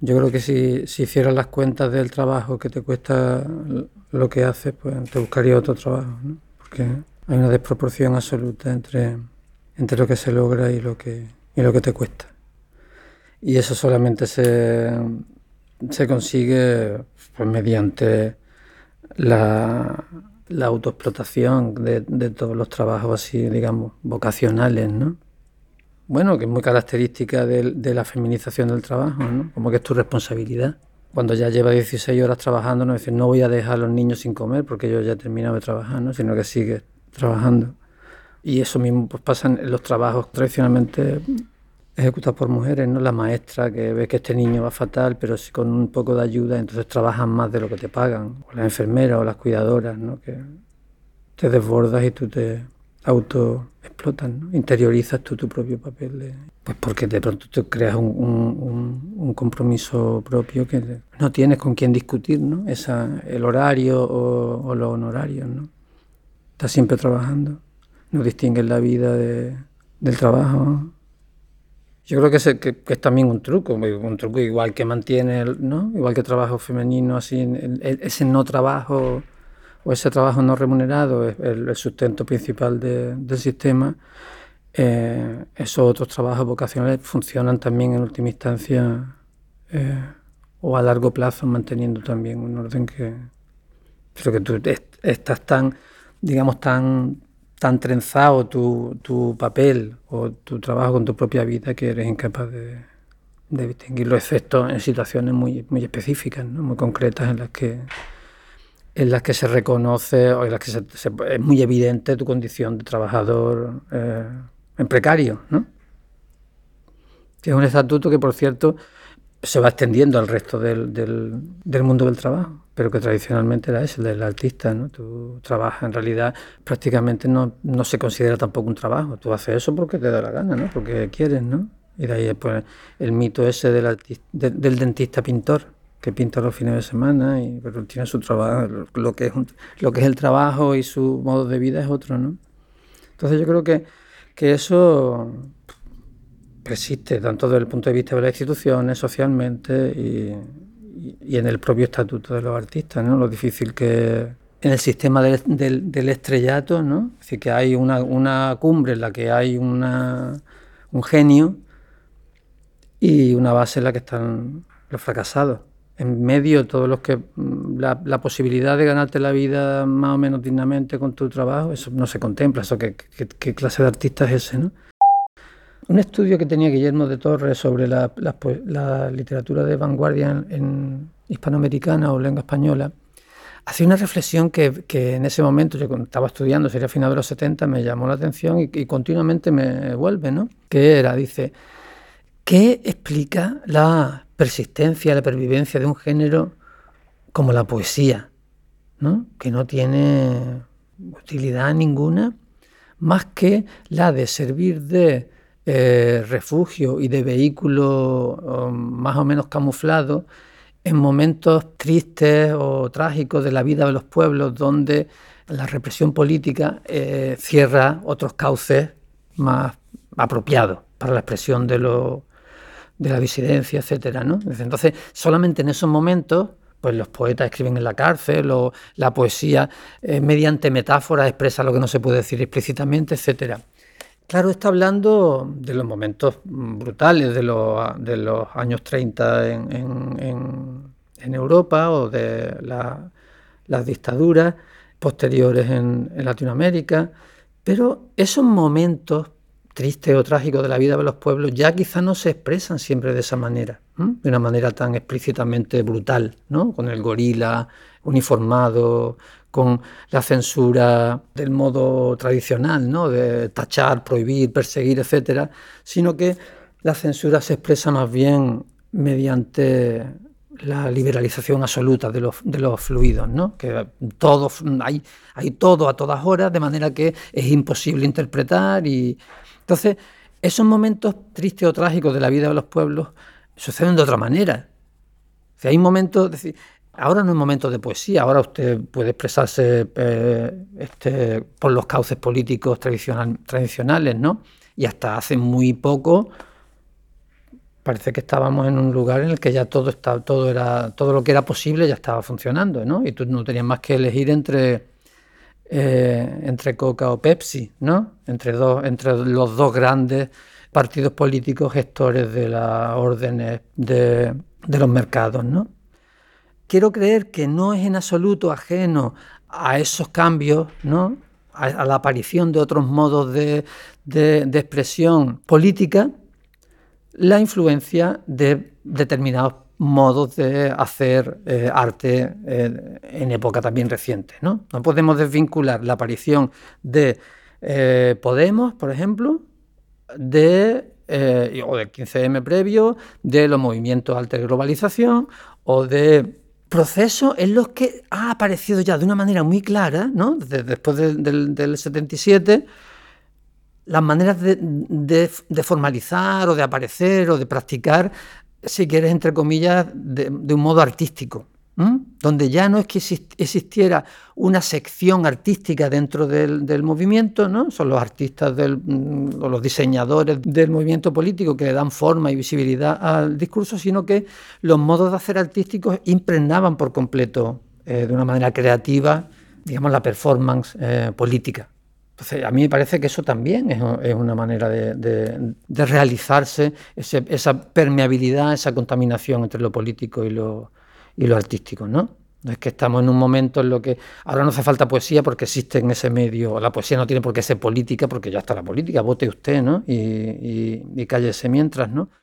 Yo creo que si, si hicieras las cuentas del trabajo que te cuesta lo que haces, pues te buscaría otro trabajo, ¿no? Porque hay una desproporción absoluta entre, entre lo que se logra y lo que, y lo que te cuesta. Y eso solamente se, se consigue pues, mediante la, la autoexplotación de, de, todos los trabajos así, digamos, vocacionales, ¿no? Bueno, que es muy característica de, de, la feminización del trabajo, ¿no? Como que es tu responsabilidad. Cuando ya llevas 16 horas trabajando, no dices, no voy a dejar a los niños sin comer porque yo ya he terminado de trabajar, ¿no? Sino que sigues trabajando. Y eso mismo pues, pasa en los trabajos tradicionalmente ejecutados por mujeres, ¿no? La maestra que ve que este niño va fatal, pero si con un poco de ayuda, entonces trabajan más de lo que te pagan. O las enfermeras o las cuidadoras, ¿no? Que te desbordas y tú te auto explotas, ¿no? interiorizas tú tu propio papel. De, pues porque de pronto te creas un, un, un, compromiso propio que no tienes con quién discutir, ¿no? Esa, el horario o, o los honorarios, ¿no? Estás siempre trabajando, no distingues la vida de, del trabajo. Yo creo que es, que, que es, también un truco, un truco igual que mantiene, ¿no? igual que trabajo femenino, así, ese no trabajo o ese trabajo no remunerado es el, el sustento principal de, del sistema. Eh, esos otros trabajos vocacionales funcionan también en última instancia eh, o a largo plazo manteniendo también un orden que, pero que tú estás tan digamos, tan, tan trenzado tu, tu, papel o tu trabajo con tu propia vida que eres incapaz de, de distinguir los efectos en situaciones muy, muy específicas, ¿no? muy concretas en las que en las que se reconoce o en las que se, se, es muy evidente tu condición de trabajador eh, en precario, ¿no? Que es un estatuto que, por cierto, se va extendiendo al resto del, del, mundo del trabajo, pero que tradicionalmente era ese, el del artista, ¿no? Tú trabajas, en realidad prácticamente no, no se considera tampoco un trabajo, tú haces eso porque te da la gana, ¿no? Porque quieres, ¿no? Y de ahí pues, el mito ese del, artista, de, del dentista pintor, que pinta los fines de semana, y, pero tiene su trabajo, lo que, es lo que es el trabajo y su modo de vida es otro, ¿no? Entonces yo creo que, que eso persiste tanto desde el punto de vista de las instituciones, socialmente y, y en el propio estatuto de los artistas, ¿no? Lo difícil que en el sistema del, del, del estrellato, ¿no? Es decir, que hay una, una, cumbre en la que hay una, un genio y una base en la que están los fracasados. En medio, todos los que. La, la, posibilidad de ganarte la vida más o menos dignamente con tu trabajo, eso no se contempla. Eso, ¿qué, qué, qué clase de artista es ese, no? Un estudio que tenía Guillermo de Torres sobre la, la, la literatura de vanguardia en, en, hispanoamericana o lengua española, hacía una reflexión que, que, en ese momento, yo estaba estudiando, sería a finales de los 70, me llamó la atención y, y continuamente me vuelve, ¿no? Que era, dice, ¿qué explica la persistencia, la pervivencia de un género como la poesía, ¿no? que no tiene utilidad ninguna más que la de servir de eh, refugio y de vehículo más o menos camuflado en momentos tristes o trágicos de la vida de los pueblos donde la represión política eh, cierra otros cauces más apropiados para la expresión de, lo, de la disidencia, etcétera, ¿no? Entonces, solamente en esos momentos pues los poetas escriben en la cárcel o la poesía eh, mediante metáforas expresa lo que no se puede decir explícitamente, etcétera. Claro, está hablando de los momentos brutales de los, los años 30 en, Europa o de la, las dictaduras posteriores en, Latinoamérica, pero esos momentos tristes o trágicos de la vida de los pueblos ya quizá no se expresan siempre de esa manera, de una manera tan explícitamente brutal, ¿no? con el gorila uniformado, con la censura del modo tradicional, ¿no? de tachar, prohibir, perseguir, etcétera, sino que la censura se expresa más bien mediante la liberalización absoluta de los, de los fluidos, ¿no? que todo, hay, hay todo a todas horas, de manera que es imposible interpretar. y Entonces, esos momentos tristes o trágicos de la vida de los pueblos suceden de otra manera. O sea, hay momentos, decir, Ahora no es momento de poesía, ahora usted puede expresarse eh, este, por los cauces políticos tradicional, tradicionales, ¿no? Y hasta hace muy poco parece que estábamos en un lugar en el que ya todo estaba, todo era, todo lo que era posible ya estaba funcionando, ¿no? Y tú no tenías más que elegir entre, eh, entre Coca o Pepsi, ¿no? Entre, los dos grandes partidos políticos gestores de las órdenes de, de los mercados, ¿no? Quiero creer que no es en absoluto ajeno a esos cambios, ¿no? a, la aparición de otros modos de, expresión política, la influencia de determinados modos de hacer eh, arte eh, en época también reciente. ¿no? no podemos desvincular la aparición de eh, Podemos, por ejemplo, de, o del 15M previo, de los movimientos alta globalización o de procesos en los que ha aparecido ya de una manera muy clara, ¿no? después del 77, las maneras de, formalizar o de aparecer o de practicar, si quieres, entre comillas, de un modo artístico donde ya no es que existiera una sección artística dentro del, movimiento, ¿no? son los artistas mm, o los diseñadores del movimiento político que le dan forma y visibilidad al discurso, sino que los modos de hacer artísticos impregnaban por completo, eh, de una manera creativa, digamos, la performance eh, política. Entonces, a mí me parece que eso también es, una manera de, realizarse, esa permeabilidad, esa contaminación entre lo político y lo, y lo artístico, ¿no? Es que estamos en un momento en lo que ahora no hace falta poesía porque existe en ese medio. La poesía no tiene por qué ser política porque ya está la política, vote usted, ¿no? Y, y cállese mientras, ¿no?